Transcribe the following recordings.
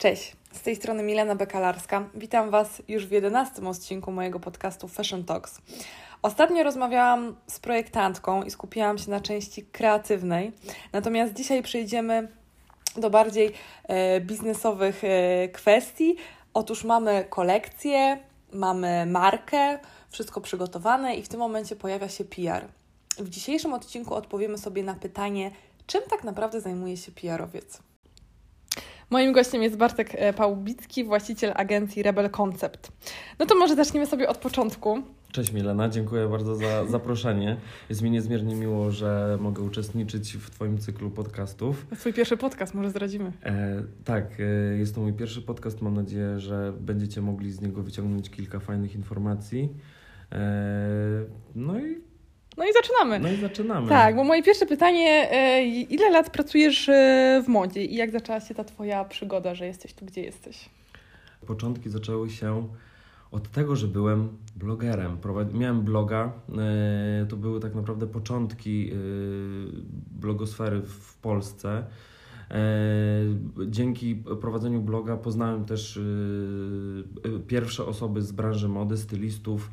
Cześć, z tej strony Milena Bekalarska. Witam Was już w jedenastym odcinku mojego podcastu Fashion Talks. Ostatnio rozmawiałam z projektantką i skupiłam się na części kreatywnej, natomiast dzisiaj przejdziemy do bardziej e, biznesowych e, kwestii. Otóż mamy kolekcję, mamy markę, wszystko przygotowane i w tym momencie pojawia się PR. W dzisiejszym odcinku odpowiemy sobie na pytanie, czym tak naprawdę zajmuje się PR-owiec. Moim gościem jest Bartek e, Pałbicki, właściciel agencji Rebel Concept. No to może zaczniemy sobie od początku. Cześć Milena, dziękuję bardzo za zaproszenie. Jest mi niezmiernie miło, że mogę uczestniczyć w Twoim cyklu podcastów. To Twój pierwszy podcast, może zdradzimy. E, tak, e, jest to mój pierwszy podcast. Mam nadzieję, że będziecie mogli z niego wyciągnąć kilka fajnych informacji. E, no i no i zaczynamy. No i zaczynamy. Tak, bo moje pierwsze pytanie, e, ile lat pracujesz e, w modzie i jak zaczęła się ta Twoja przygoda, że jesteś tu, gdzie jesteś? Początki zaczęły się od tego, że byłem blogerem. Miałem bloga, e, to były tak naprawdę początki blogosfery w Polsce. Dzięki prowadzeniu bloga poznałem też pierwsze osoby z branży mody, stylistów,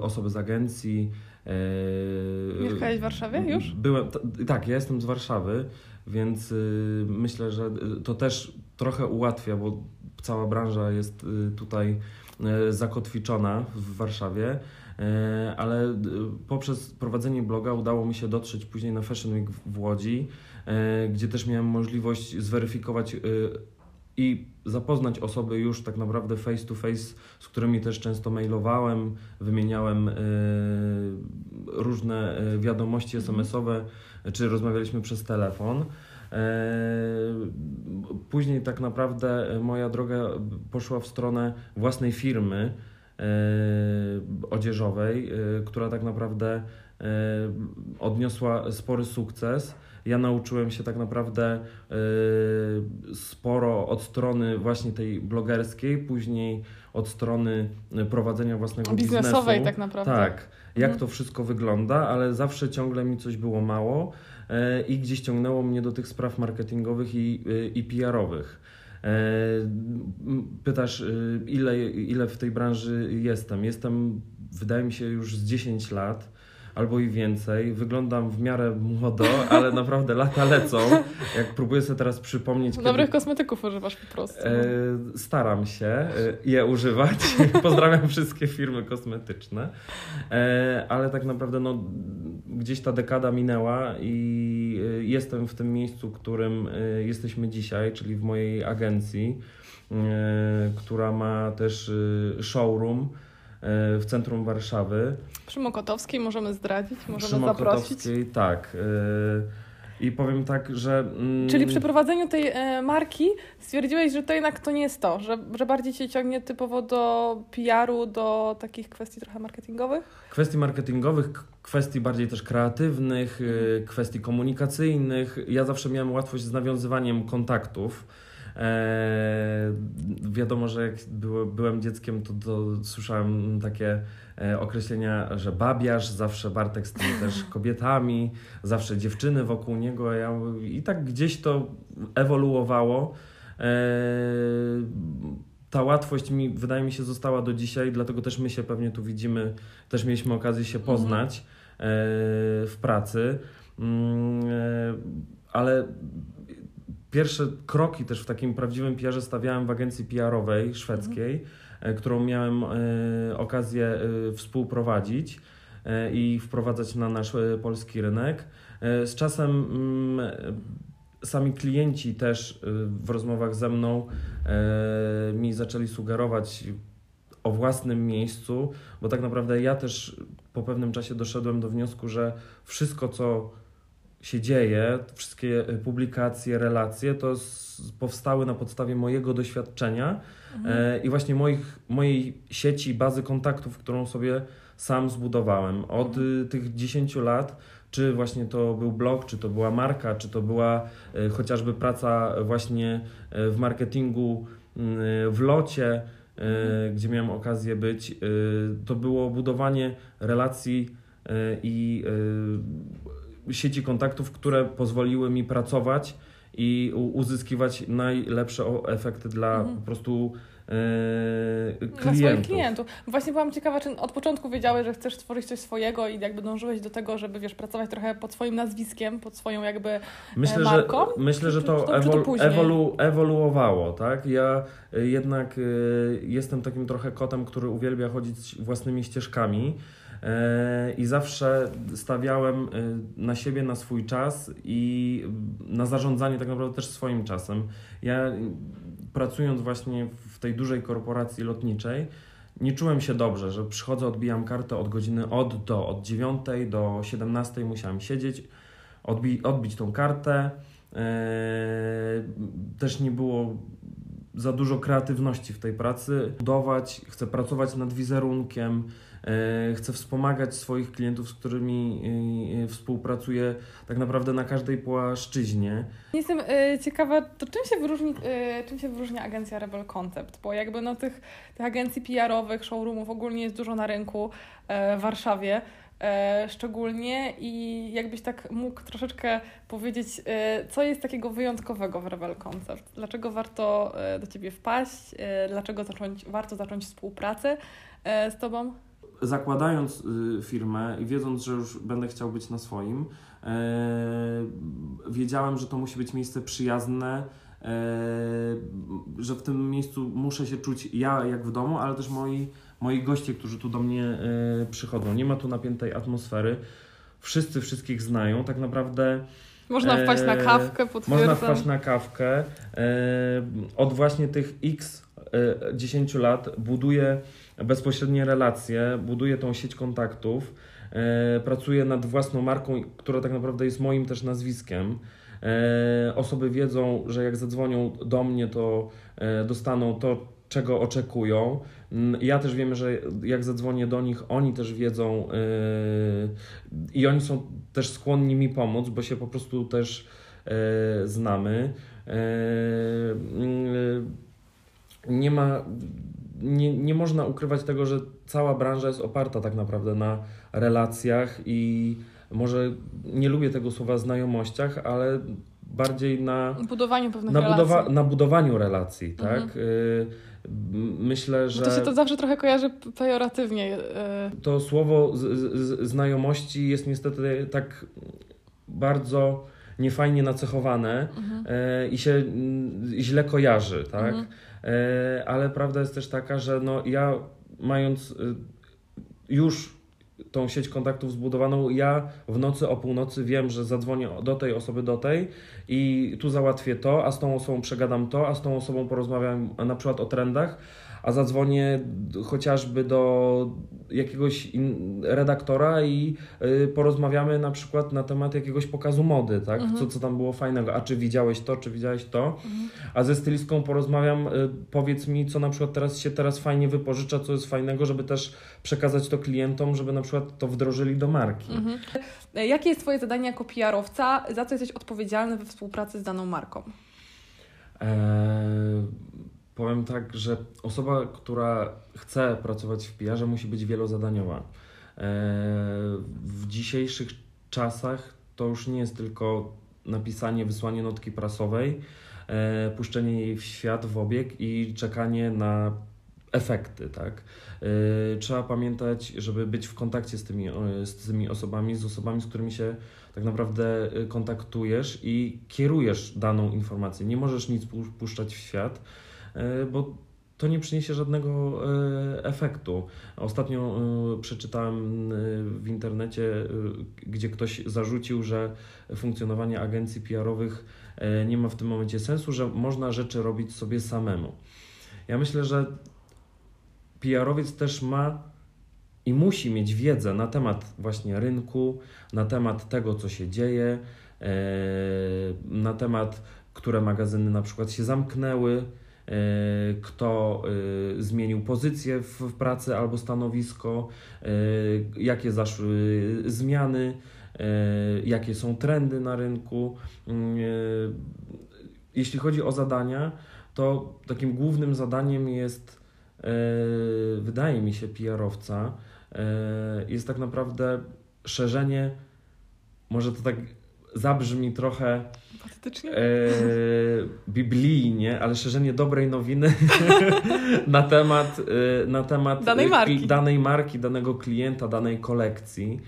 osoby z agencji, Mieszkałeś w Warszawie już? Byłem, tak, ja jestem z Warszawy, więc y, myślę, że y, to też trochę ułatwia, bo cała branża jest y, tutaj zakotwiczona w Warszawie, ale poprzez prowadzenie bloga udało mi się dotrzeć później na Fashion Week w Łodzi, gdzie też miałem możliwość zweryfikować i zapoznać osoby już tak naprawdę face to face, z którymi też często mailowałem, wymieniałem y, różne y, wiadomości mhm. SMS-owe, czy rozmawialiśmy przez telefon. E, później tak naprawdę moja droga poszła w stronę własnej firmy odzieżowej, która tak naprawdę odniosła spory sukces ja nauczyłem się tak naprawdę y, sporo od strony właśnie tej blogerskiej, później od strony prowadzenia własnego Biznesowej biznesu. tak naprawdę. Tak, jak mhm. to wszystko wygląda, ale zawsze ciągle mi coś było mało y, i gdzieś ciągnęło mnie do tych spraw marketingowych i, y, i PR-owych. Pytasz, ile, ile w tej branży jestem? Jestem, wydaje mi się, już z 10 lat albo i więcej. Wyglądam w miarę młodo, ale naprawdę lata lecą. Jak próbuję sobie teraz przypomnieć. Dobrych kiedy... kosmetyków używasz po prostu. E, staram się e, je używać. Pozdrawiam wszystkie firmy kosmetyczne. E, ale tak naprawdę no, gdzieś ta dekada minęła i jestem w tym miejscu, w którym jesteśmy dzisiaj, czyli w mojej agencji, która ma też showroom w centrum Warszawy. Przy Mokotowskiej możemy zdradzić, możemy przy zaprosić. tak. Y, I powiem tak, że. Mm, Czyli przy prowadzeniu tej e, marki stwierdziłeś, że to jednak to nie jest to, że, że bardziej cię ciągnie typowo do PR-u, do takich kwestii trochę marketingowych? Kwestii marketingowych, kwestii bardziej też kreatywnych, mhm. kwestii komunikacyjnych. Ja zawsze miałem łatwość z nawiązywaniem kontaktów. E, wiadomo, że jak byłem dzieckiem, to, to słyszałem takie e, określenia, że babiarz, zawsze Bartek z tymi też kobietami, zawsze dziewczyny wokół niego. Ja, I tak gdzieś to ewoluowało. E, ta łatwość mi, wydaje mi się, została do dzisiaj, dlatego też my się pewnie tu widzimy, też mieliśmy okazję się mhm. poznać w pracy. Mm, ale pierwsze kroki też w takim prawdziwym PR-ze stawiałem w agencji PR-owej szwedzkiej, mhm. którą miałem e, okazję e, współprowadzić i wprowadzać na nasz polski rynek. Z czasem mm, sami klienci też w rozmowach ze mną mi zaczęli sugerować o własnym miejscu, bo tak naprawdę ja też po pewnym czasie doszedłem do wniosku, że wszystko, co się dzieje, wszystkie e, publikacje, relacje, to powstały na podstawie mojego doświadczenia mhm. e, i właśnie moich, mojej sieci, bazy kontaktów, którą sobie sam zbudowałem. Od mhm. tych 10 lat, czy właśnie to był blog, czy to była marka, czy to była e, chociażby praca właśnie w marketingu, w locie, mhm. gdzie miałem okazję być, to było budowanie relacji i sieci kontaktów, które pozwoliły mi pracować i uzyskiwać najlepsze efekty dla mhm. po prostu klientów. Dla swoich klientów. Właśnie byłam ciekawa, czy od początku wiedziałeś, że chcesz stworzyć coś swojego i jakby dążyłeś do tego, żeby wiesz, pracować trochę pod swoim nazwiskiem, pod swoją jakby myślę, marką? Że, myślę, że to, czy, ewolu, to ewolu, ewoluowało, tak? Ja e, jednak e, jestem takim trochę kotem, który uwielbia chodzić własnymi ścieżkami i zawsze stawiałem na siebie, na swój czas i na zarządzanie tak naprawdę też swoim czasem. Ja pracując właśnie w tej dużej korporacji lotniczej, nie czułem się dobrze, że przychodzę, odbijam kartę od godziny od do, od 9 do 17 musiałem siedzieć, odbi odbić tą kartę. Eee, też nie było za dużo kreatywności w tej pracy. Budować, chcę pracować nad wizerunkiem, E, chcę wspomagać swoich klientów, z którymi e, współpracuję tak naprawdę na każdej płaszczyźnie. Jestem e, ciekawa, to czym się wyróżni, czym się wyróżnia agencja Rebel Concept? Bo jakby no tych, tych agencji PR-owych, showroomów ogólnie jest dużo na rynku w Warszawie. szczególnie i jakbyś tak mógł troszeczkę powiedzieć, co jest takiego wyjątkowego w Rebel Concept? Dlaczego warto do Ciebie wpaść? Dlaczego zacząć, warto zacząć współpracę z Tobą? Zakładając y, firmę i wiedząc, że już będę chciał być na swoim, e, wiedziałem, że to musi być miejsce przyjazne, e, że w tym miejscu muszę się czuć ja jak w domu, ale też moi, moi goście, którzy tu do mnie e, przychodzą. Nie ma tu napiętej atmosfery. Wszyscy wszystkich znają. Tak naprawdę. Można wpaść na kawkę, potwierdzam. Można wpaść na kawkę. Od właśnie tych x 10 lat buduję bezpośrednie relacje, buduję tą sieć kontaktów, e, pracuję nad własną marką, która tak naprawdę jest moim też nazwiskiem. E, osoby wiedzą, że jak zadzwonią do mnie, to dostaną to, czego oczekują. Mm, ja też wiem, że jak zadzwonię do nich, oni też wiedzą i oni są też skłonni mi pomóc, bo się po prostu też znamy. Mm, nie ma nie, nie można ukrywać tego, że cała branża jest oparta tak naprawdę na relacjach i może nie lubię tego słowa znajomościach, ale bardziej na budowaniu pewnych na, budowa, relacji. na budowaniu relacji, tak? Mhm. Y, myślę, że. To się to zawsze trochę kojarzy pejoratywnie. Y. To słowo znajomości jest niestety tak bardzo niefajnie nacechowane mhm. Y, i się źle kojarzy, tak? Mhm. E, ale prawda jest też taka, że no ja mając y, już tą sieć kontaktów zbudowaną, ja w nocy o północy wiem, że zadzwonię do tej osoby, do tej i tu załatwię to, a z tą osobą przegadam to, a z tą osobą porozmawiam na przykład o trendach, a zadzwonię chociażby do jakiegoś redaktora i y, porozmawiamy na przykład na temat jakiegoś pokazu mody, tak? Mhm. Co, co tam było fajnego, a czy widziałeś to, czy widziałeś to, mhm. a ze stylistką porozmawiam, y, powiedz mi, co na przykład teraz się teraz fajnie wypożycza, co jest fajnego, żeby też przekazać to klientom, żeby na przykład to wdrożyli do marki. Mhm. Jakie jest Twoje zadanie jako PR-owca? Za co jesteś odpowiedzialny we współpracy z daną marką? Eee powiem tak, że osoba, która chce pracować w PR musi być wielozadaniowa. E, w dzisiejszych czasach to już nie jest tylko napisanie, wysłanie notki prasowej, e, puszczenie jej w świat, w obieg i czekanie na efekty, tak? E, trzeba pamiętać, żeby być w kontakcie z tymi, z tymi osobami, z osobami, z którymi się tak naprawdę kontaktujesz i kierujesz daną informację. Nie możesz nic puszczać w świat, bo to nie przyniesie żadnego e, efektu. Ostatnio e, przeczytałem w internecie, gdzie ktoś zarzucił, że funkcjonowanie agencji PR-owych nie ma w tym momencie sensu, że można rzeczy robić sobie samemu. Ja myślę, że PR-owiec też ma i musi mieć wiedzę na temat właśnie rynku, na temat tego, co się dzieje, na temat, które magazyny na przykład się zamknęły, E, kto e, zmienił pozycję w pracy albo stanowisko, e, jakie zaszły zmiany, jakie są trendy na rynku. Jeśli chodzi o zadania, to takim głównym zadaniem jest, wydaje mi się, PR-owca, jest tak naprawdę szerzenie, może to tak zabrzmi trochę Patetycznie? e, biblijnie, ale szerzenie dobrej nowiny na temat, e, na temat Danej e, marki. danej marki, danego klienta, danej kolekcji.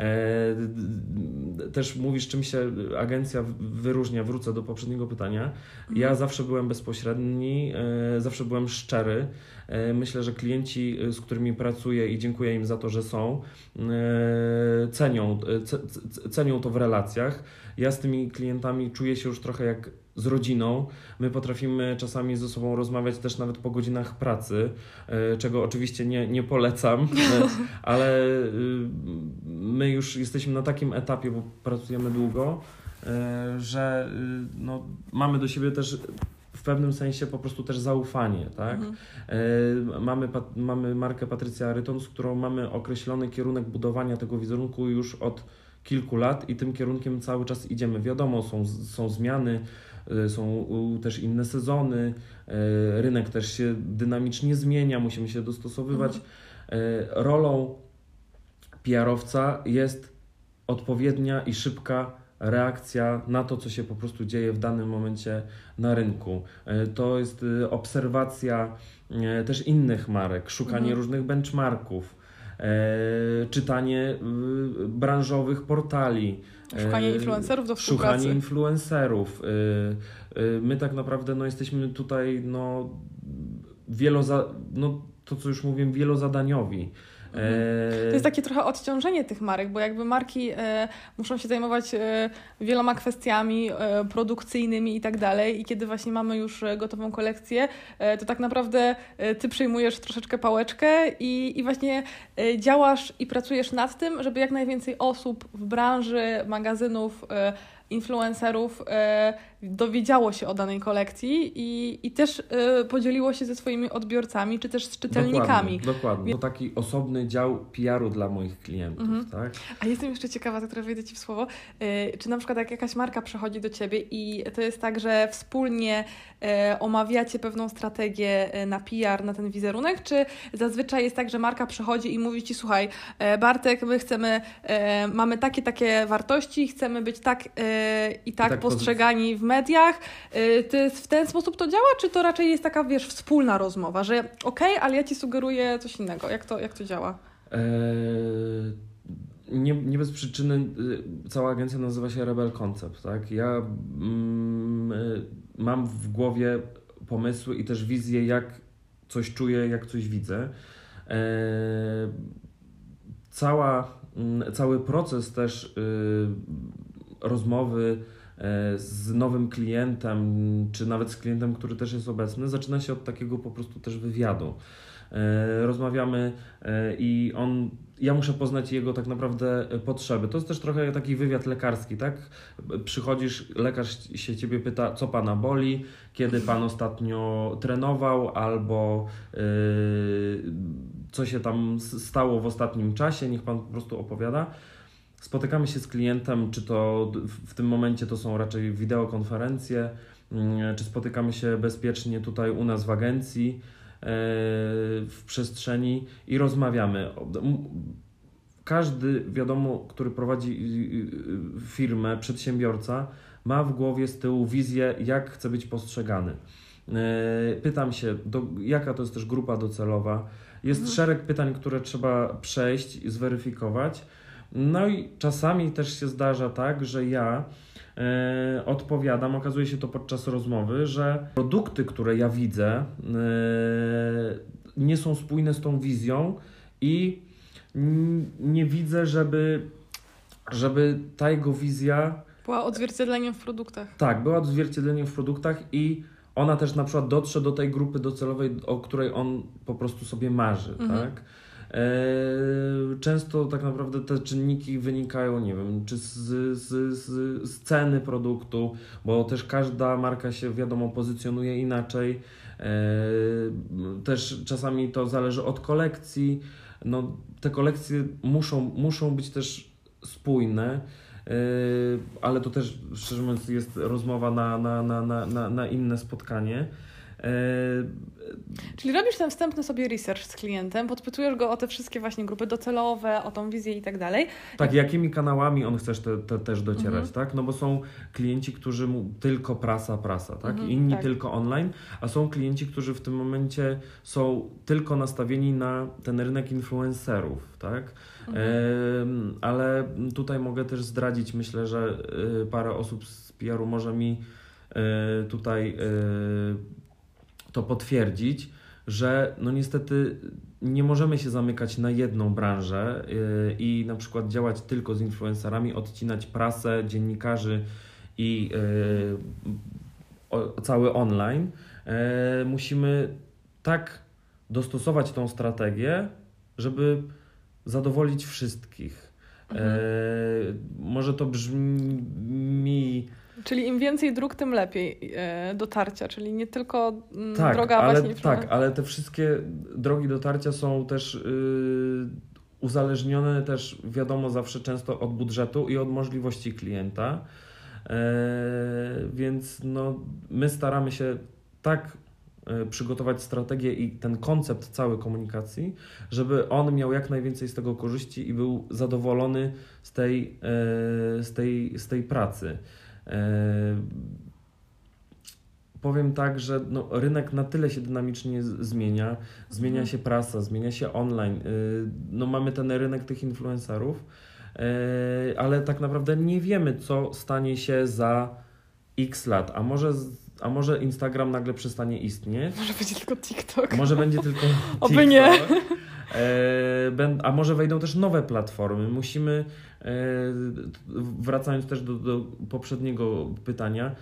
E, Też mówisz, czym się agencja wyróżnia. Wrócę do poprzedniego pytania. Ja zawsze byłem bezpośredni, e, zawsze byłem szczery. E, Myślę, że klienci, z którymi pracuję i dziękuję im za to, że są, cenią, ce- ce- cenią to w relacjach. Ja z tymi klientami czuję się już trochę jak z rodziną. My potrafimy czasami ze sobą rozmawiać też nawet po godzinach pracy, e, czego oczywiście nie, nie polecam, e, ale y, my już jesteśmy na takim etapie, bo pracujemy długo, e, że no, mamy do siebie też w pewnym sensie po prostu też zaufanie, tak? Mhm. E, Mamy, pat- mamy markę Patrycja Ryton, z którą mamy określony kierunek budowania tego wizerunku już od kilku lat i tym kierunkiem cały czas idziemy. Wiadomo, są, są zmiany, e, są u, też inne sezony, e, rynek też się dynamicznie zmienia, musimy się dostosowywać. E, Rolą PR-owca jest odpowiednia i szybka reakcja na to, co się po prostu dzieje w danym momencie na rynku. To jest obserwacja też innych marek, szukanie Mhm. różnych benchmarków, czytanie y, branżowych portali. Szukanie influencerów do współpracy. Szukanie influencerów. Y, y, My tak naprawdę no, jesteśmy tutaj no, wieloza, no, to, co już mówiłem, wielozadaniowi. Mhm. E, To jest takie trochę odciążenie tych marek, bo jakby marki e, muszą się zajmować e, wieloma kwestiami e, produkcyjnymi i tak dalej. I kiedy właśnie mamy już gotową kolekcję, e, to tak naprawdę e, ty przejmujesz troszeczkę pałeczkę i, i właśnie e, działasz i pracujesz nad tym, żeby jak najwięcej osób w branży, magazynów, e, influencerów e, dowiedziało się o danej kolekcji i, i też e, podzieliło się ze swoimi odbiorcami, czy też z czytelnikami. Dokładnie, dokładnie. To taki osobny dział PR-u dla moich klientów, Mhm. tak? A jestem jeszcze ciekawa, trochę wejdę Ci w słowo, yy, czy na przykład jak jakaś marka przychodzi do Ciebie i to jest tak, że wspólnie e, omawiacie pewną strategię e, na PR, na ten wizerunek, czy zazwyczaj jest tak, że marka przychodzi i mówi Ci, słuchaj, e, Bartek, my chcemy, e, mamy takie, takie wartości, chcemy być tak e, i tak, tak postrzegani w mediach. E, ty w ten sposób to działa, czy to raczej jest taka, wiesz, wspólna rozmowa, że okej, ale ja Ci sugeruję coś innego. Jak to, jak to działa? Eee, nie, nie bez przyczyny cała agencja nazywa się Rebel Concept, tak? Ja mm, mam w głowie pomysły i też wizję, jak coś czuję, jak coś widzę. Eee, cała, mm, cały proces też y, rozmowy e, z nowym klientem, czy nawet z klientem, który też jest obecny, zaczyna się od takiego po prostu też wywiadu. E, Rozmawiamy e, i on, ja muszę poznać jego tak naprawdę potrzeby. To jest też trochę taki wywiad lekarski, tak? Przychodzisz, lekarz się ciebie pyta, co pana boli, kiedy pan ostatnio trenował, albo yy, co się tam stało w ostatnim czasie, niech pan po prostu opowiada. Spotykamy się z klientem, czy to w tym momencie to są raczej wideokonferencje, mm, czy spotykamy się bezpiecznie tutaj u nas w agencji, e, w przestrzeni i rozmawiamy. Każdy, wiadomo, który prowadzi firmę, przedsiębiorca, ma w głowie z tyłu wizję, jak chce być postrzegany. E, Pytam się, do, jaka to jest też grupa docelowa. Jest Mhm. szereg pytań, które trzeba przejść i zweryfikować. No i czasami też się zdarza tak, że ja e, odpowiadam, okazuje się to podczas rozmowy, że produkty, które ja widzę, e, nie są spójne z tą wizją i nie widzę, żeby, żeby ta jego wizja Była odzwierciedleniem w produktach. tak, była odzwierciedleniem w produktach i ona też na przykład dotrze do tej grupy docelowej, o której on po prostu sobie marzy, Mhm. tak? E, Często tak naprawdę te czynniki wynikają, nie wiem, czy z, z, z, z ceny produktu, bo też każda marka się, wiadomo, pozycjonuje inaczej. E, Też czasami to zależy od kolekcji. No, te kolekcje muszą, muszą być też spójne. Yy, ale to też, szczerze mówiąc, jest rozmowa na, na, na, na, na inne spotkanie. Czyli robisz ten wstępny sobie research z klientem, podpytujesz go o te wszystkie właśnie grupy docelowe, o tą wizję i tak dalej. Tak, jakimi kanałami on chcesz te, te, też docierać, mhm. tak? No bo są klienci, którzy mu tylko prasa, prasa, tak? Mhm, Inni tak. tylko online, a są klienci, którzy w tym momencie są tylko nastawieni na ten rynek influencerów, tak? Mhm. ale tutaj mogę też zdradzić, myślę, że y, parę osób z PR-u może mi y, tutaj to potwierdzić, że no niestety nie możemy się zamykać na jedną branżę yy, i na przykład działać tylko z influencerami, odcinać prasę, dziennikarzy i yy, cały online. Yy, musimy tak dostosować tą strategię, żeby zadowolić wszystkich. Mhm. Może to brzmi Czyli im więcej dróg, tym lepiej e, dotarcia, czyli nie tylko mm, tak, droga ale, właśnie. Tak, ale te wszystkie drogi dotarcia są też yy, uzależnione też wiadomo zawsze często od budżetu i od możliwości klienta. Yy, więc no, my staramy się tak e, przygotować strategię i ten koncept całej komunikacji, żeby on miał jak najwięcej z tego korzyści i był zadowolony z tej, z tej, z tej pracy. E, powiem tak, że no, rynek na tyle się dynamicznie zmienia, zmienia mhm. się prasa, zmienia się online. E, no, mamy ten rynek tych influencerów, e, ale tak naprawdę nie wiemy, co stanie się za x lat. A może, a może Instagram nagle przestanie istnieć? Może będzie tylko TikTok. Może będzie tylko TikTok. Oby nie. A może wejdą też nowe platformy. Musimy E, wracając też do, do poprzedniego pytania,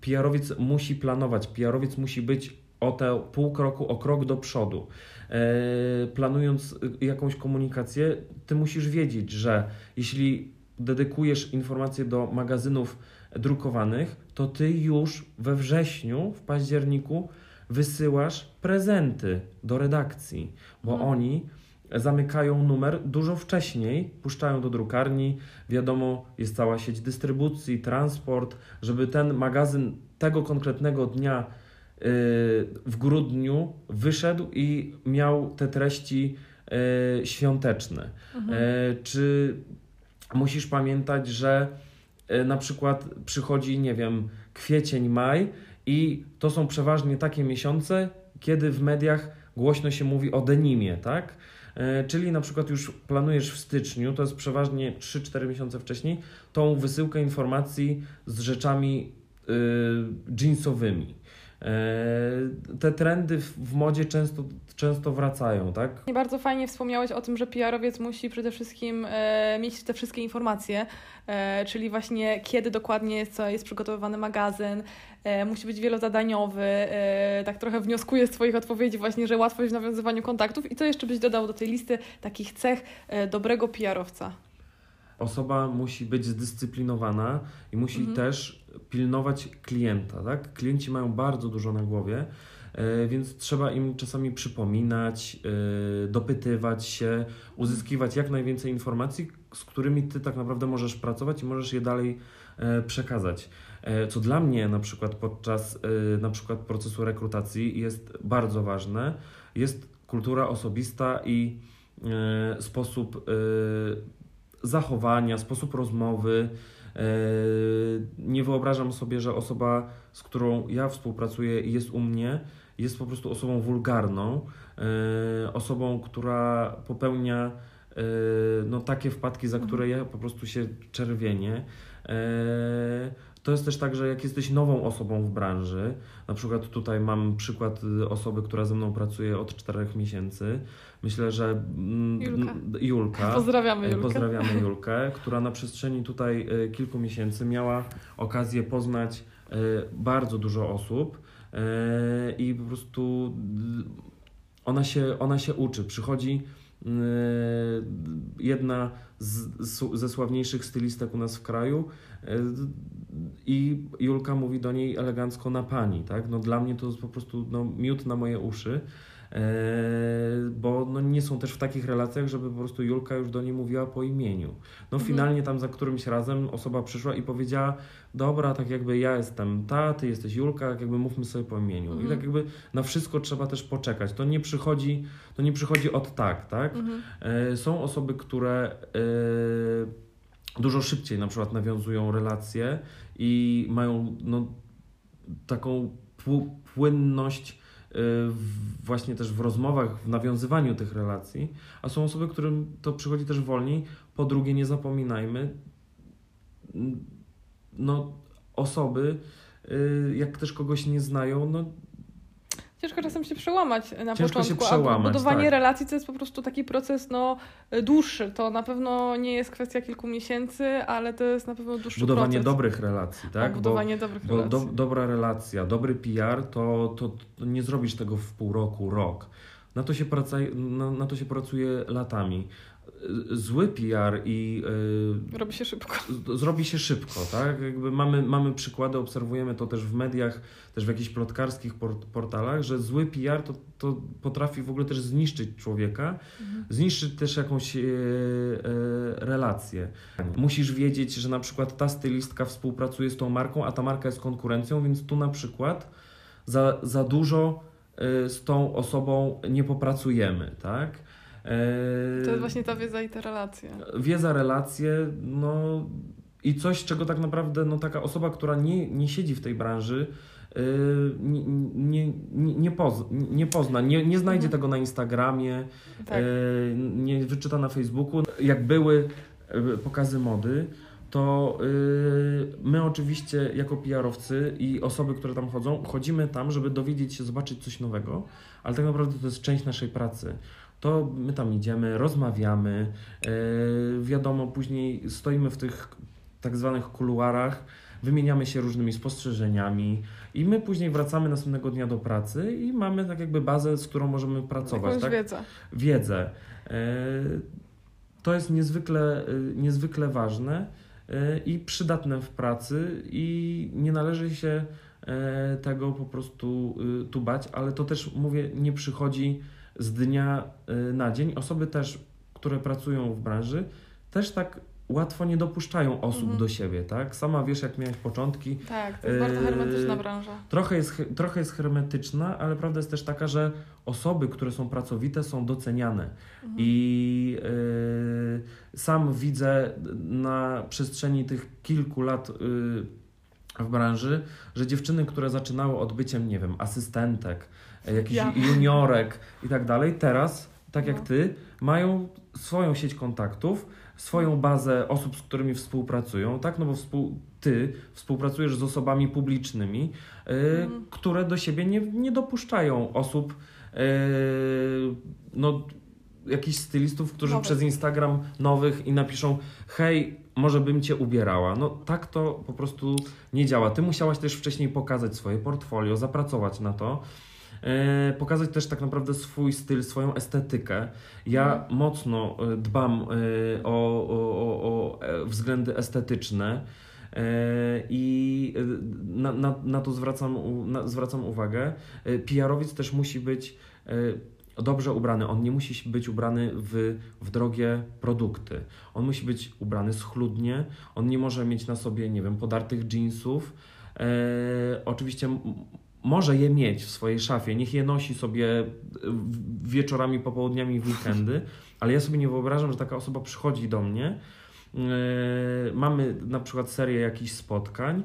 PR-owiec musi planować, PR-owiec musi być o te pół kroku, o krok do przodu. E, planując jakąś komunikację, ty musisz wiedzieć, że jeśli dedykujesz informacje do magazynów drukowanych, to ty już we wrześniu, w październiku wysyłasz prezenty do redakcji, bo hmm. oni zamykają numer dużo wcześniej, puszczają do drukarni, wiadomo, jest cała sieć dystrybucji, transport, żeby ten magazyn tego konkretnego dnia y, w grudniu wyszedł i miał te treści y, świąteczne. Mhm. Y, czy musisz pamiętać, że na przykład przychodzi, nie wiem, kwiecień, maj i to są przeważnie takie miesiące, kiedy w mediach głośno się mówi o denimie, tak? E, czyli na przykład już planujesz w styczniu, to jest przeważnie 3-4 miesiące wcześniej, tą wysyłkę informacji z rzeczami yy, jeansowymi. E, te trendy w modzie często, często wracają, tak? I bardzo fajnie wspomniałeś o tym, że PR-owiec musi przede wszystkim e, mieć te wszystkie informacje, e, czyli właśnie kiedy dokładnie jest, jest przygotowywany magazyn, musi być wielozadaniowy, tak trochę wnioskuję z Twoich odpowiedzi właśnie, że łatwość w nawiązywaniu kontaktów i co jeszcze byś dodał do tej listy takich cech dobrego PR-owca? Osoba musi być zdyscyplinowana i musi mhm. też pilnować klienta, tak? Klienci mają bardzo dużo na głowie, e, więc trzeba im czasami przypominać, e, dopytywać się, uzyskiwać jak najwięcej informacji, z którymi ty tak naprawdę możesz pracować i możesz je dalej e, przekazać. Co dla mnie na przykład podczas na przykład procesu rekrutacji jest bardzo ważne, jest kultura osobista i sposób zachowania, sposób rozmowy, E, nie wyobrażam sobie, że osoba, z którą ja współpracuję i jest u mnie, jest po prostu osobą wulgarną, e, osobą, która popełnia e, no, takie wpadki, za które ja po prostu się czerwienię. To jest też tak, że jak jesteś nową osobą w branży, na przykład tutaj mam przykład osoby, która ze mną pracuje od czterech miesięcy, Myślę, że mm, Julka. Julka pozdrawiamy Julkę. Pozdrawiamy Julkę, która na przestrzeni tutaj e, kilku miesięcy miała okazję poznać bardzo dużo osób i po prostu ona się, ona się uczy. Przychodzi jedna z, ze sławniejszych stylistek u nas w kraju, I Julka mówi do niej elegancko na pani, tak? No dla mnie to jest po prostu no, miód na moje uszy. E, bo no nie są też w takich relacjach, żeby po prostu Julka już do niej mówiła po imieniu. No Mhm. finalnie tam za którymś razem osoba przyszła i powiedziała, dobra, tak jakby ja jestem ta, ty jesteś Julka, tak jakby mówmy sobie po imieniu. I Mhm. tak jakby na wszystko trzeba też poczekać. To nie przychodzi, to nie przychodzi od tak, tak? Mhm. E, Są osoby, które e, dużo szybciej na przykład nawiązują relacje i mają no, taką pł- płynność właśnie też w rozmowach, w nawiązywaniu tych relacji, a są osoby, którym to przychodzi też wolniej. Po drugie, nie zapominajmy, n- no osoby, e, jak też kogoś nie znają, no Ciężko czasem się przełamać na Ciężko się początku, przełamać, a budowanie tak. relacji to jest po prostu taki proces no, dłuższy. To na pewno nie jest kwestia kilku miesięcy, ale to jest na pewno dłuższy budowanie proces. dobrych relacji, tak? Bo- budowanie dobrych Bo relacji. do, dobra relacja, dobry PR, to, to, to nie zrobisz tego w pół roku, rok. Na to się, praca, na, na to się pracuje latami. Zły PR i Robi się szybko. zrobi się szybko, tak? Jakby mamy, mamy przykłady, obserwujemy to też w mediach, też w jakichś plotkarskich port, portalach, że zły PR to, to potrafi w ogóle też zniszczyć człowieka, Mhm. zniszczyć też jakąś e, e, relację. Musisz wiedzieć, że na przykład ta stylistka współpracuje z tą marką, a ta marka jest konkurencją, więc tu na przykład za, za dużo z tą osobą nie popracujemy, tak? E, To jest właśnie ta wiedza i te relacje. Wiedza, relacje, no i coś, czego tak naprawdę no, taka osoba, która nie, nie siedzi w tej branży, yy, nie, nie, nie, nie, poz, nie pozna, nie, nie znajdzie Mhm. tego na Instagramie, Tak. yy, nie wyczyta na Facebooku. Jak były pokazy mody, to yy, my oczywiście jako PR-owcy i osoby, które tam chodzą, chodzimy tam, żeby dowiedzieć się, zobaczyć coś nowego, ale tak naprawdę to jest część naszej pracy. To my tam idziemy, rozmawiamy, yy, wiadomo, później stoimy w tych tak zwanych kuluarach, wymieniamy się różnymi spostrzeżeniami i my później wracamy następnego dnia do pracy i mamy tak jakby bazę, z którą możemy pracować. Jakąś Tak? wiedzę. wiedzę. E, To jest niezwykle, e, niezwykle ważne e, i przydatne w pracy i nie należy się e, tego po prostu e, tu bać, ale to też mówię, nie przychodzi z dnia e, na dzień. Osoby też, które pracują w branży, też tak łatwo nie dopuszczają osób Mhm. do siebie, tak? Sama wiesz, jak miałeś początki, Tak, to jest bardzo Yy, hermetyczna branża. Trochę jest, trochę jest hermetyczna, ale prawda jest też taka, że osoby, które są pracowite, są doceniane. Mhm. I y, sam widzę na przestrzeni tych kilku lat y, w branży, że dziewczyny, które zaczynały od byciem, nie wiem, asystentek, jakichś Ja. juniorek i tak dalej, teraz, tak jak No. ty, mają swoją sieć kontaktów, swoją bazę osób, z którymi współpracują, tak? No bo współ, ty współpracujesz z osobami publicznymi, Mhm. które do siebie nie, nie dopuszczają osób, y, no, jakichś stylistów, którzy Nowych. przez Instagram nowych i napiszą hej, może bym cię ubierała. No tak to po prostu nie działa. Ty musiałaś też wcześniej pokazać swoje portfolio, zapracować na to. E, Pokazać też tak naprawdę swój styl, swoją estetykę. Ja Mhm. mocno e, dbam e, o, o, o, względy estetyczne i na, na, na to zwracam, na, zwracam uwagę. PR-owiec też musi być dobrze ubrany. On nie musi być ubrany w, w drogie produkty. On musi być ubrany schludnie. On nie może mieć na sobie, nie wiem, podartych jeansów. E, oczywiście może je mieć w swojej szafie, niech je nosi sobie e, wieczorami, popołudniami, w weekendy, ale ja sobie nie wyobrażam, że taka osoba przychodzi do mnie. e, mamy na przykład serię jakichś spotkań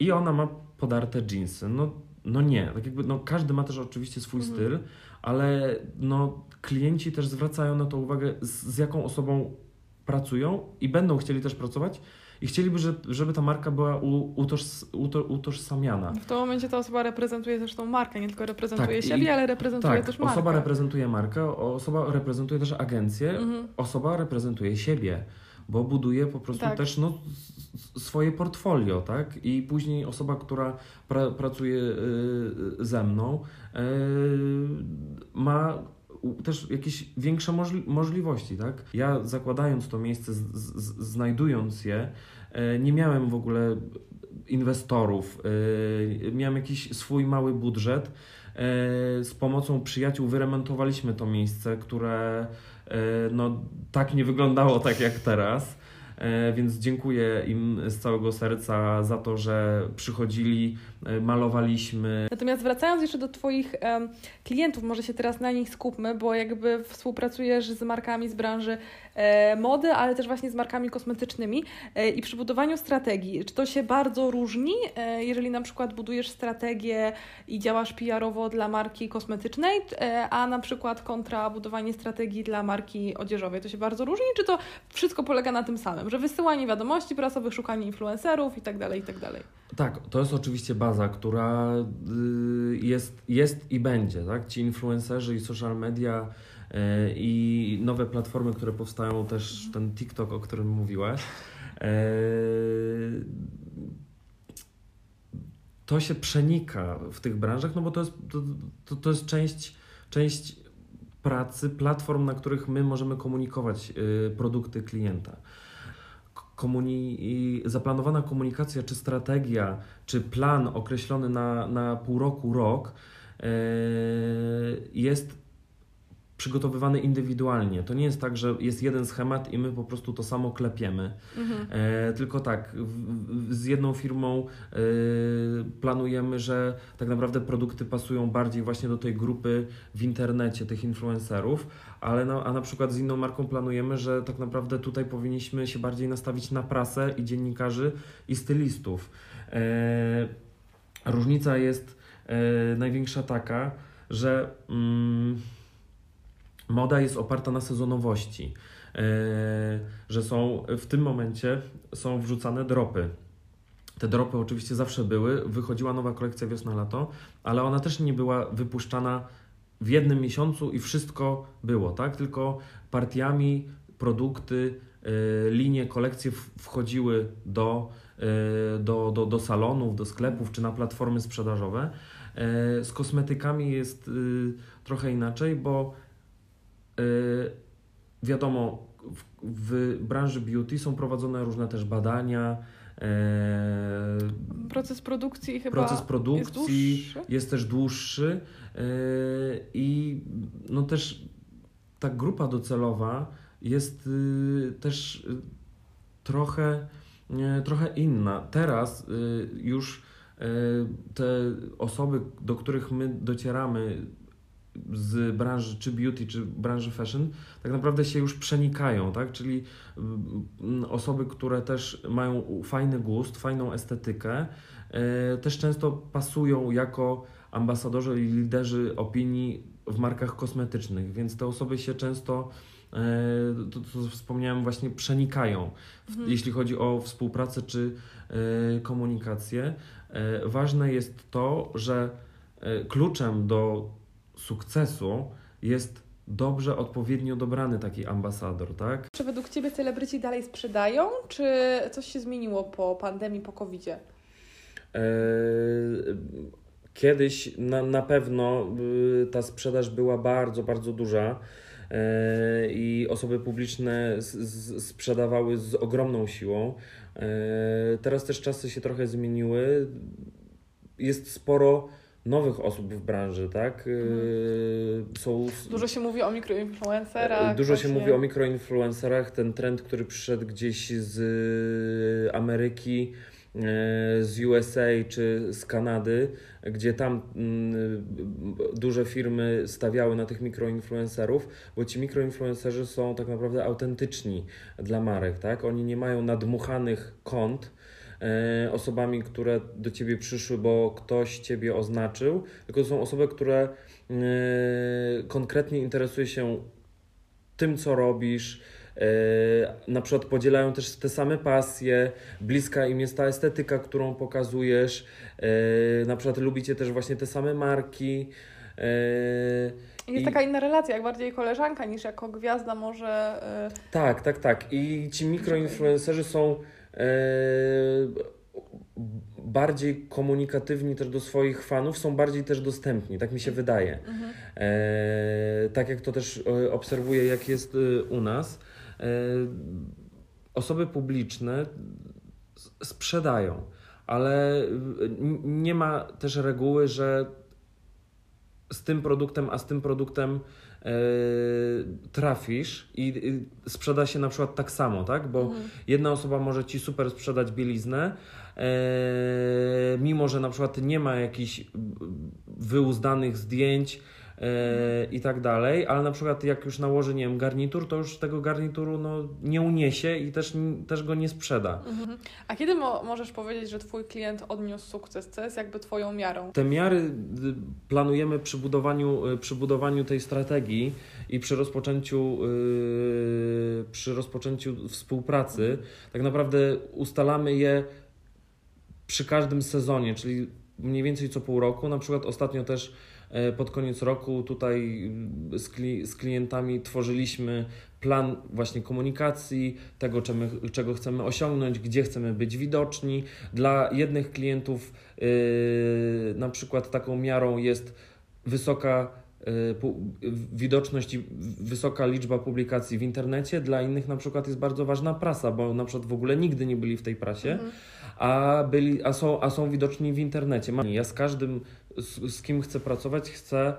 i ona ma podarte jeansy. No, no nie, tak jakby, no każdy ma też oczywiście swój Mhm. styl, ale no klienci też zwracają na to uwagę, z, z jaką osobą pracują i będą chcieli też pracować i chcieliby, że, żeby ta marka była utożsamiana. W tym momencie ta osoba reprezentuje też tą markę, nie tylko reprezentuje Tak, i- siebie, ale reprezentuje Tak, też markę. osoba reprezentuje markę, osoba reprezentuje też agencję, Mhm. osoba reprezentuje siebie, bo buduje po prostu Tak. też no, swoje portfolio, tak? I później osoba, która pra, pracuje y, ze mną, y, ma też jakieś większe możli- możliwości, tak? Ja zakładając to miejsce, znajdując je, nie miałem w ogóle inwestorów, miałem jakiś swój mały budżet. Z pomocą przyjaciół wyremontowaliśmy to miejsce, które no, tak nie wyglądało tak jak teraz. E, więc dziękuję im z całego serca za to, że przychodzili, e, malowaliśmy. Natomiast wracając jeszcze do Twoich klientów, może się teraz na nich skupmy, bo jakby współpracujesz z markami z branży mody, ale też właśnie z markami kosmetycznymi e, i przy budowaniu strategii, czy to się bardzo różni, e, jeżeli na przykład budujesz strategię i działasz PR-owo dla marki kosmetycznej, e, a na przykład kontra budowanie strategii dla marki odzieżowej, to się bardzo różni, czy to wszystko polega na tym samym, że wysyłanie wiadomości prasowych, szukanie influencerów i tak dalej, i tak dalej. Tak, to jest oczywiście baza, która y, jest, jest i będzie, tak? Ci influencerzy i social media i nowe platformy, które powstają, też ten TikTok, o którym mówiłaś. Y, to się przenika w tych branżach, no bo to jest, to, to, to jest część, część pracy, platform, na których my możemy komunikować produkty klienta komuni zaplanowana komunikacja, czy strategia, czy plan określony na, na pół roku, rok jest przygotowywany indywidualnie. To nie jest tak, że jest jeden schemat i my po prostu to samo klepiemy. Mhm. E, tylko tak, w, z jedną firmą e, planujemy, że tak naprawdę produkty pasują bardziej właśnie do tej grupy w internecie, tych influencerów, ale no, a na przykład z inną marką planujemy, że tak naprawdę tutaj powinniśmy się bardziej nastawić na prasę i dziennikarzy i stylistów. E, różnica jest e, największa taka, że mm, moda jest oparta na sezonowości, e, że są w tym momencie są wrzucane dropy. Te dropy oczywiście zawsze były, wychodziła nowa kolekcja wiosna-lato, ale ona też nie była wypuszczana w jednym miesiącu i wszystko było, tak? Tylko partiami produkty, e, linie, kolekcje wchodziły do, e, do, do, do salonów, do sklepów czy na platformy sprzedażowe. Z kosmetykami jest trochę inaczej, bo Y, wiadomo, w, w branży beauty są prowadzone różne też badania. E, proces produkcji chyba Proces produkcji jest, jest też dłuższy e, i no też ta grupa docelowa jest y, też trochę, trochę inna. Teraz y, już e, te osoby, do których my docieramy, z branży czy beauty, czy branży fashion, tak naprawdę się już przenikają, tak? Czyli mm, osoby, które też mają fajny gust, fajną estetykę, e, też często pasują jako ambasadorzy i liderzy opinii w markach kosmetycznych, więc te osoby się często e, to, co wspomniałem, właśnie przenikają, mhm. jeśli chodzi o współpracę czy e, komunikację. Ważne jest to, że kluczem do sukcesu jest dobrze, odpowiednio dobrany taki ambasador, tak? Czy według Ciebie celebryci dalej sprzedają, czy coś się zmieniło po pandemii, po covid e, Kiedyś na, na pewno y, ta sprzedaż była bardzo, bardzo duża e, i osoby publiczne sprzedawały z ogromną siłą. E, teraz też czasy się trochę zmieniły. Jest sporo nowych osób w branży, tak? Mhm. Są... Dużo się mówi o mikroinfluencerach. Dużo właśnie. się mówi o mikroinfluencerach. Ten trend, który przyszedł gdzieś z Ameryki, e, z USA czy z Kanady, gdzie tam mm, duże firmy stawiały na tych mikroinfluencerów, bo ci mikroinfluencerzy są tak naprawdę autentyczni dla marek, tak? Oni nie mają nadmuchanych kont, E, osobami, które do ciebie przyszły, bo ktoś ciebie oznaczył, tylko to są osoby, które e, konkretnie interesuje się tym, co robisz. E, na przykład podzielają też te same pasje, bliska im jest ta estetyka, którą pokazujesz. Na przykład lubicie też właśnie te same marki. Jest I... taka inna relacja, jak bardziej koleżanka niż jako gwiazda może. Tak, tak, tak. I ci mikroinfluencerzy są E, bardziej komunikatywni też do swoich fanów, są bardziej też dostępni, tak mi się wydaje. Mhm. E, tak jak to też e, obserwuję, jak jest u nas. osoby publiczne sprzedają, ale nie ma też reguły, że z tym produktem, a z tym produktem e, trafisz i sprzeda się na przykład tak samo, tak? Bo mhm. jedna osoba może ci super sprzedać bieliznę, e, mimo że na przykład nie ma jakichś wyuzdanych zdjęć, E, i tak dalej, ale na przykład jak już nałoży, nie wiem, garnitur, to już tego garnituru no, nie uniesie i też, też go nie sprzeda. Mhm. A kiedy mo możesz powiedzieć, że Twój klient odniósł sukces? Co jest jakby Twoją miarą? Te miary y, planujemy przy budowaniu, y, przy budowaniu tej strategii i przy rozpoczęciu, yy, przy rozpoczęciu współpracy. Tak naprawdę ustalamy je przy każdym sezonie, czyli mniej więcej co pół roku. Na przykład ostatnio też pod koniec roku tutaj mm, z, kli z klientami tworzyliśmy plan właśnie komunikacji, tego czego chcemy osiągnąć, gdzie chcemy być widoczni. Dla jednych klientów yy, na przykład taką miarą jest wysoka yy, widoczność i wysoka liczba publikacji w internecie, dla innych na przykład jest bardzo ważna prasa, bo na przykład w ogóle nigdy nie byli w tej prasie. Mhm a, byli, a, są, a są widoczni w internecie. Ja z każdym, z, z kim chcę pracować, chcę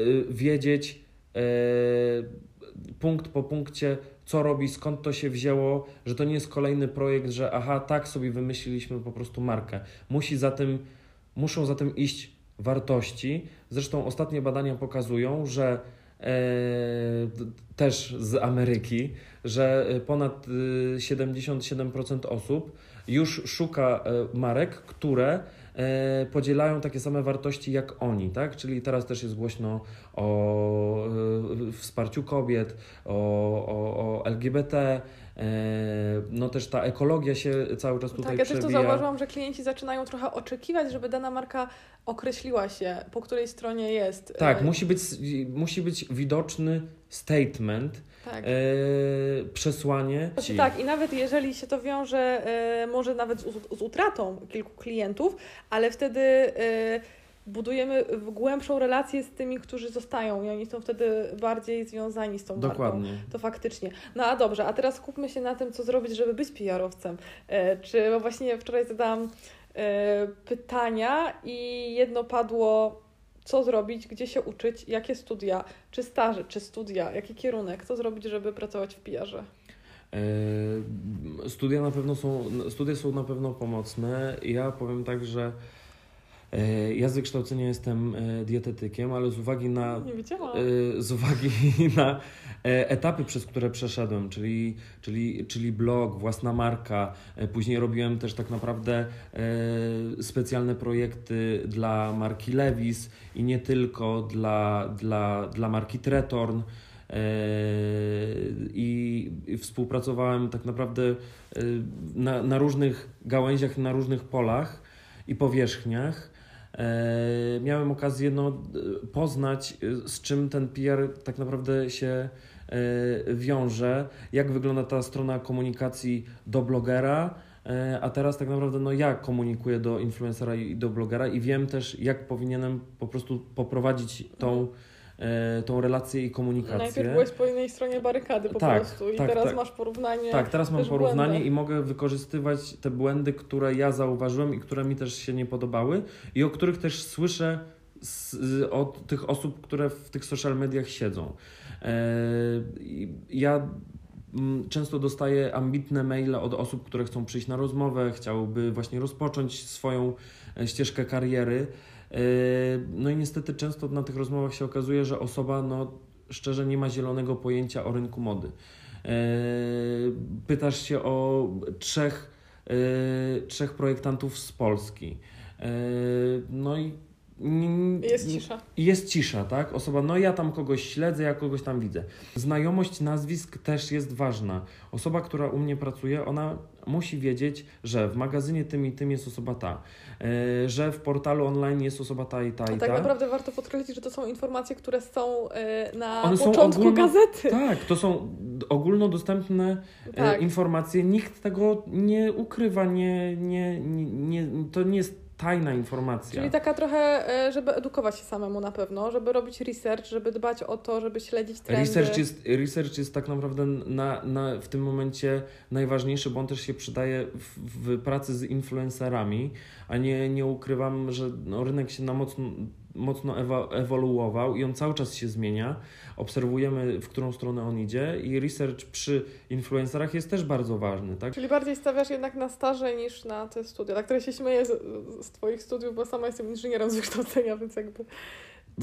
y, wiedzieć y, punkt po punkcie, co robi, skąd to się wzięło, że to nie jest kolejny projekt, że aha, tak sobie wymyśliliśmy po prostu markę. Musi za tym, muszą za tym iść wartości. Zresztą ostatnie badania pokazują, że e, też z Ameryki, że ponad 77% osób już szuka e, marek, które e, podzielają takie same wartości jak oni, tak? Czyli teraz też jest głośno o e, wsparciu kobiet, o, o, o LGBT, no też ta ekologia się cały czas tutaj Tak, ja też to zauważyłam, że klienci zaczynają trochę oczekiwać, żeby dana marka określiła się, po której stronie jest. Tak, musi być, musi być widoczny statement, tak. e, przesłanie. Ci. Tak, i nawet jeżeli się to wiąże e, może nawet z, z, utratą kilku klientów, ale wtedy e, budujemy głębszą relację z tymi, którzy zostają i oni są wtedy bardziej związani z tą Dokładnie. marką. To faktycznie. No a dobrze, a teraz skupmy się na tym, co zrobić, żeby być PR-owcem. E, czy bo właśnie wczoraj zadałam e, pytania i jedno padło co zrobić, gdzie się uczyć, jakie studia, czy staże, czy studia, jaki kierunek, co zrobić, żeby pracować w PR-ze? E, studia na pewno są, studia są na pewno pomocne. Ja powiem tak, że ja z wykształcenia jestem e, dietetykiem, ale z uwagi na, e, z uwagi na etapy, przez które przeszedłem, czyli, czyli, czyli blog, własna marka, później robiłem też tak naprawdę specjalne projekty dla marki Levis i nie tylko dla, dla, dla marki Tretorn. I współpracowałem tak naprawdę na, na różnych gałęziach, na różnych polach i powierzchniach. E, miałem okazję no, poznać, e, z czym ten PR tak naprawdę się e, wiąże, jak wygląda ta strona komunikacji do blogera, a teraz tak naprawdę no, ja komunikuję do influencera i do blogera i wiem też, jak powinienem po prostu poprowadzić tą e, tą relację i komunikację. Najpierw byłeś po innej stronie barykady po tak, prostu i tak, teraz tak. masz porównanie. Tak, teraz mam porównanie błędy. i mogę wykorzystywać te błędy, które ja zauważyłem i które mi też się nie podobały i o których też słyszę z, od tych osób, które w tych social mediach siedzą. E, ja mm, często dostaję ambitne maile od osób, które chcą przyjść na rozmowę, chciałyby właśnie rozpocząć swoją e, ścieżkę kariery. Yy, no i niestety często na tych rozmowach się okazuje, że osoba no, szczerze nie ma zielonego pojęcia o rynku mody. Yy, pytasz się o trzech, yy, trzech projektantów z Polski. No i jest cisza. Jest cisza, tak? Osoba, no ja tam kogoś śledzę, ja kogoś tam widzę. Znajomość nazwisk też jest ważna. Osoba, która u mnie pracuje, ona musi wiedzieć, że w magazynie tym i tym jest osoba ta, yy, że w portalu online jest osoba ta i ta i tak ta. tak naprawdę warto podkreślić, że to są informacje, które są yy, na One początku ogólno, gazety. Tak, to są ogólnodostępne e, tak. informacje. Nikt tego nie ukrywa, nie, nie, nie, nie, to nie jest tajna informacja. Czyli taka trochę, e, żeby edukować się samemu na pewno, żeby robić research, żeby dbać o to, żeby śledzić trendy. Research jest, research jest tak naprawdę na, na, w tym momencie najważniejszy, bo on też się przydaje w, w pracy z influencerami, a nie, nie ukrywam, że no, rynek się na mocno mocno ewoluował i on cały czas się zmienia. Obserwujemy, w którą stronę on idzie i research przy influencerach jest też bardzo ważny. Tak? Czyli bardziej stawiasz jednak na staże niż na te studia. Tak, które się śmieję z, z Twoich studiów, bo sama jestem inżynierem z wykształcenia, więc jakby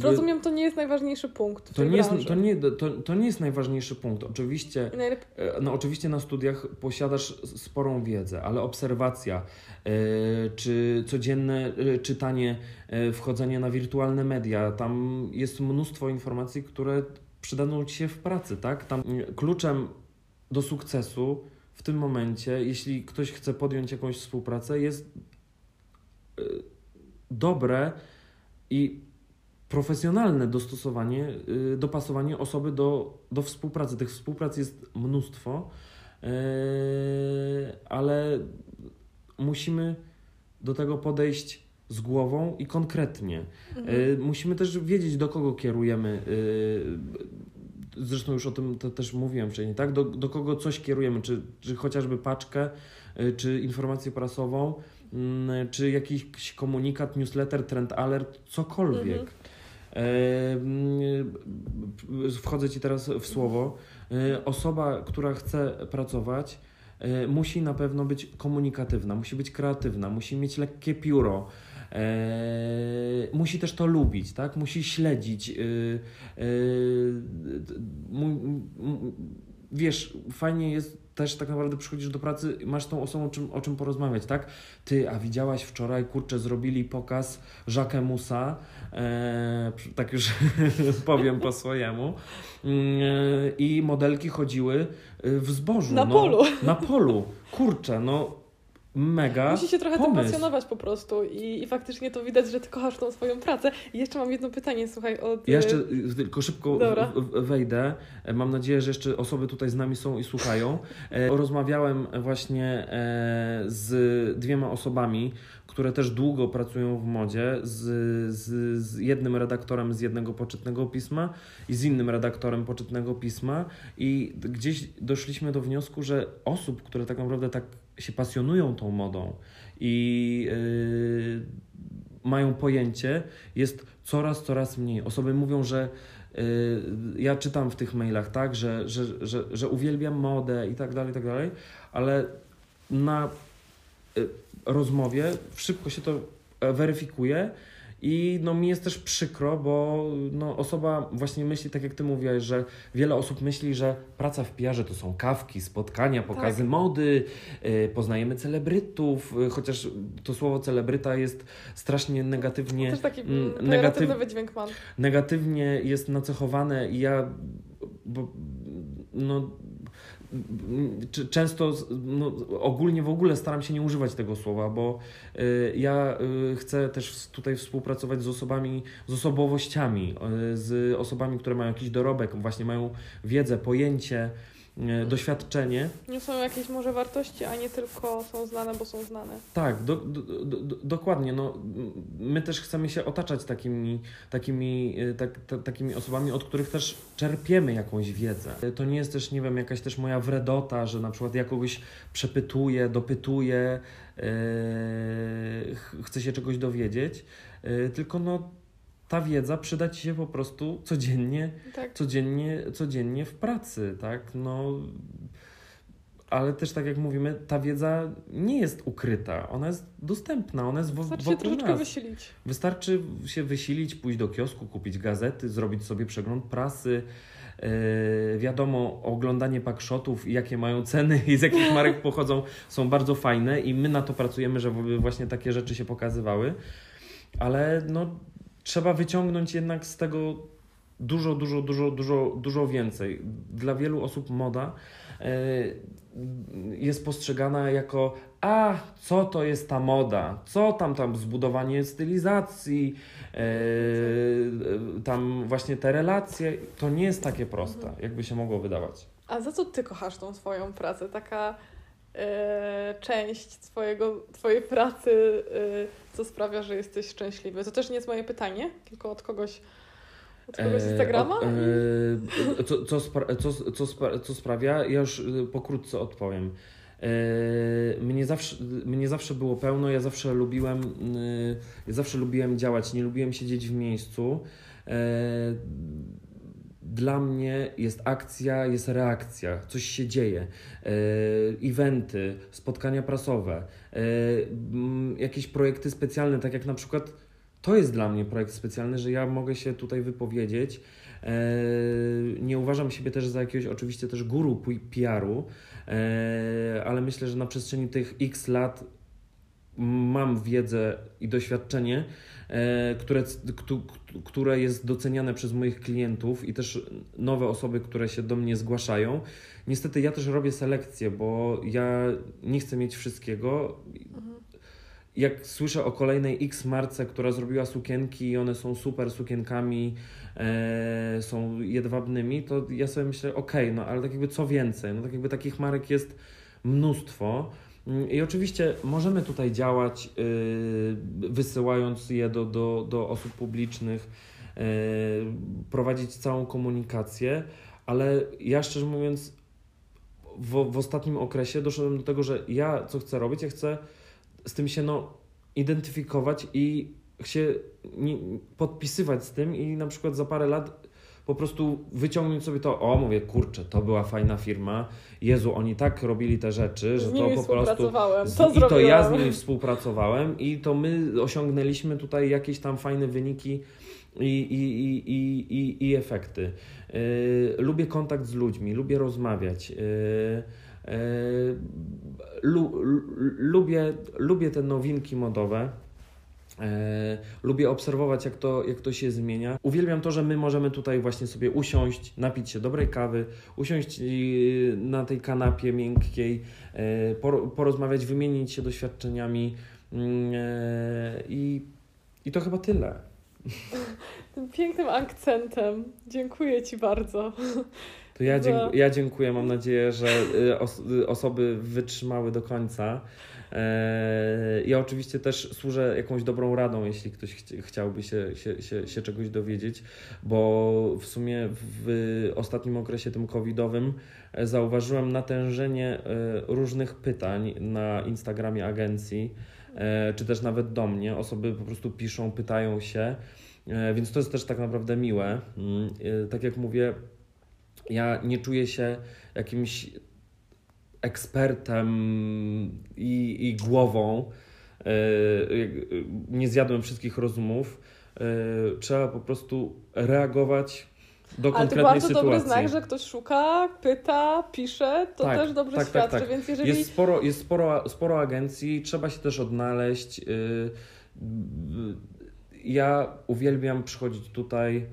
Rozumiem, to nie jest najważniejszy punkt. To nie jest, to, nie, to, to nie jest najważniejszy punkt. Oczywiście, e, no, oczywiście na studiach posiadasz sporą wiedzę, ale obserwacja, yy, czy codzienne yy, czytanie, wchodzenie na wirtualne media, tam jest mnóstwo informacji, które przydadzą ci się w pracy, tak? Tam kluczem do sukcesu w tym momencie, jeśli ktoś chce podjąć jakąś współpracę, jest dobre i profesjonalne dostosowanie, y, dopasowanie osoby do, do współpracy. Tych współprac jest mnóstwo, y, ale musimy do tego podejść z głową i konkretnie. Mhm. Y, musimy też wiedzieć, do kogo kierujemy. Zresztą już o tym też mówiłem wcześniej, tak? Do, do kogo coś kierujemy, czy, czy chociażby paczkę, czy informację prasową, mm, czy jakiś komunikat, newsletter, trend alert, cokolwiek. Mhm. Wchodzę Ci teraz w słowo. E, osoba, która chce pracować, e, musi na pewno być komunikatywna, musi być kreatywna, musi mieć lekkie pióro. E, musi też to lubić, tak? Musi śledzić. wiesz, fajnie jest też tak naprawdę przychodzisz do pracy i masz tą osobą o czym, o czym porozmawiać, tak? Ty, a widziałaś wczoraj, kurczę, zrobili pokaz Jacquemusa, e, tak już powiem po swojemu, e, i modelki chodziły w zbożu. Na no, polu. Na polu. Kurczę, no mega. Musi się trochę pomysł. tym pasjonować po prostu i, i faktycznie to widać, że ty kochasz tą swoją pracę. I jeszcze mam jedno pytanie, słuchaj, od... Ja jeszcze y, tylko szybko wejdę. Mam nadzieję, że jeszcze osoby tutaj z nami są i słuchają. E, rozmawiałem właśnie e, z dwiema osobami, które też długo pracują w modzie, z, z, z jednym redaktorem z jednego poczytnego pisma i z innym redaktorem poczytnego pisma i gdzieś doszliśmy do wniosku, że osób, które tak naprawdę tak się pasjonują tą modą i yy, mają pojęcie, jest coraz, coraz mniej. Osoby mówią, że yy, ja czytam w tych mailach, tak, że, że, że, że uwielbiam modę i tak dalej, i tak dalej, ale na yy, rozmowie szybko się to weryfikuje i no, mi jest też przykro, bo no, osoba właśnie myśli, tak jak ty mówiłaś, że wiele osób myśli, że praca w PR to są kawki, spotkania, pokazy tak. mody, yy, poznajemy celebrytów, yy, chociaż to słowo celebryta jest strasznie negatywnie. To też taki mm, negatyw, wydźwięk mam. Negatywnie jest nacechowane i ja bo, no, często, no, ogólnie w ogóle staram się nie używać tego słowa, bo y, ja y, chcę też tutaj współpracować z osobami, z osobowościami, y, z osobami, które mają jakiś dorobek, właśnie mają wiedzę, pojęcie, doświadczenie. Nie są jakieś może wartości, a nie tylko są znane, bo są znane. Tak, do, do, do, dokładnie. No, my też chcemy się otaczać takimi, takimi, e, tak, takimi osobami, od których też czerpiemy jakąś wiedzę. E, to nie jest też, nie wiem, jakaś też moja wredota, że na przykład ja kogoś przepytuję, dopytuję, yy, chcę się czegoś dowiedzieć, yy, tylko no ta wiedza przyda ci się po prostu codziennie, tak. codziennie, codziennie w pracy, tak? No, ale też tak jak mówimy, ta wiedza nie jest ukryta, ona jest dostępna, ona jest Wystarczy wokół się troszeczkę nas. wysilić. Wystarczy się wysilić, pójść do kiosku, kupić gazety, zrobić sobie przegląd prasy, Yy, wiadomo, oglądanie pakszotów i jakie mają ceny i z jakich marek pochodzą są bardzo fajne i my na to pracujemy, żeby właśnie takie rzeczy się pokazywały. Ale no, trzeba wyciągnąć jednak z tego dużo, dużo, dużo, dużo, dużo więcej. Dla wielu osób moda e, jest postrzegana jako a co to jest ta moda, co tam tam zbudowanie stylizacji, e, tam właśnie te relacje, to nie jest takie proste, jakby się mogło wydawać. A za co ty kochasz tą swoją pracę? Taka część twojego, twojej pracy, e, co sprawia, że jesteś szczęśliwy? To też nie jest moje pytanie, tylko od kogoś od kogoś z Instagrama? E, co, co, spra- co, co, spra- co sprawia? Ja już pokrótce odpowiem. E, mnie zawsze, mnie zawsze było pełno, ja zawsze lubiłem, ja zawsze lubiłem działać, nie lubiłem siedzieć w miejscu. Dla mnie jest akcja, jest reakcja, coś się dzieje. E, eventy, spotkania prasowe, e, jakieś projekty specjalne, tak jak na przykład to jest dla mnie projekt specjalny, że ja mogę się tutaj wypowiedzieć. E, nie uważam siebie też za jakiegoś oczywiście też guru PR-u, ale myślę, że na przestrzeni tych x lat mam wiedzę i doświadczenie, które, któ- które jest doceniane przez moich klientów i też nowe osoby, które się do mnie zgłaszają. Niestety ja też robię selekcję, bo ja nie chcę mieć wszystkiego. Jak słyszę o kolejnej X marce, która zrobiła sukienki i one są super sukienkami, e, są jedwabnymi, to ja sobie myślę, okej, no ale tak jakby co więcej? No tak jakby takich marek jest mnóstwo. Mm, I oczywiście możemy tutaj działać, yy, wysyłając je do, do, do osób publicznych, yy, prowadzić całą komunikację, ale ja szczerze mówiąc, w, w ostatnim okresie doszedłem do tego, że ja co chcę robić, ja chcę z tym się no, identyfikować i się podpisywać z tym i na przykład za parę lat po prostu wyciągnąć sobie to, o mówię, kurczę, to była fajna firma, Jezu, oni tak robili te rzeczy, że to po prostu... współpracowałem, Z, to I to ja z nimi współpracowałem i to my osiągnęliśmy tutaj jakieś tam fajne wyniki i, i, i, i, i, efekty. Yy, lubię kontakt z ludźmi, lubię rozmawiać. Yy, yy, lu, lu, lubię, lubię te nowinki modowe. E, lubię obserwować, jak to, jak to się zmienia. Uwielbiam to, że my możemy tutaj właśnie sobie usiąść, napić się dobrej kawy, usiąść e, na tej kanapie miękkiej, e, por, porozmawiać, wymienić się doświadczeniami mm, e, i, i to chyba tyle. Tym pięknym akcentem. Dziękuję Ci bardzo. To ja, dziękuję, ja dziękuję. Mam nadzieję, że y, y, osoby wytrzymały do końca. E, Ja oczywiście też służę jakąś dobrą radą, jeśli ktoś chci- chciałby się, się, się, się czegoś dowiedzieć, bo w sumie w ostatnim okresie tym covidowym e, zauważyłem natężenie e, różnych pytań na Instagramie agencji, e, czy też nawet do mnie. Osoby po prostu piszą, pytają się, więc to jest też tak naprawdę miłe. Mm, Tak jak mówię, ja nie czuję się jakimś ekspertem i, i głową. Yy, yy, Nie zjadłem wszystkich rozumów. Yy, Trzeba po prostu reagować do Ale to bardzo sytuacji. dobry znak, że ktoś szuka, pyta, pisze, to Tak, też dobrze tak, tak, świadczy, tak. więc jeżeli... Jest sporo, jest sporo, sporo agencji, trzeba się też odnaleźć. Ja uwielbiam przychodzić tutaj.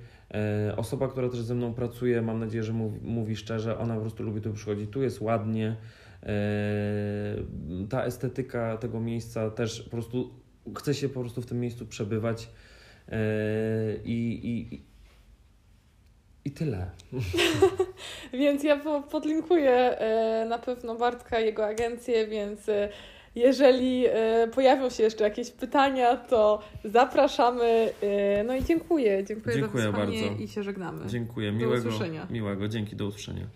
Osoba, która też ze mną pracuje, mam nadzieję, że mówi, mówi szczerze, ona po prostu lubi tu przychodzić. Tu jest ładnie. Yy, Ta estetyka tego miejsca też po prostu chce się po prostu w tym miejscu przebywać. Yy, I, i, i- i tyle. Więc ja po- podlinkuję e, na pewno Bartka, jego agencję, więc jeżeli pojawią się jeszcze jakieś pytania, to zapraszamy. No i dziękuję. Dziękuję, Dziękuję za wysłanie bardzo. i się żegnamy. Dziękuję. Do Miłego, usłyszenia. miłego. Dzięki. Do usłyszenia.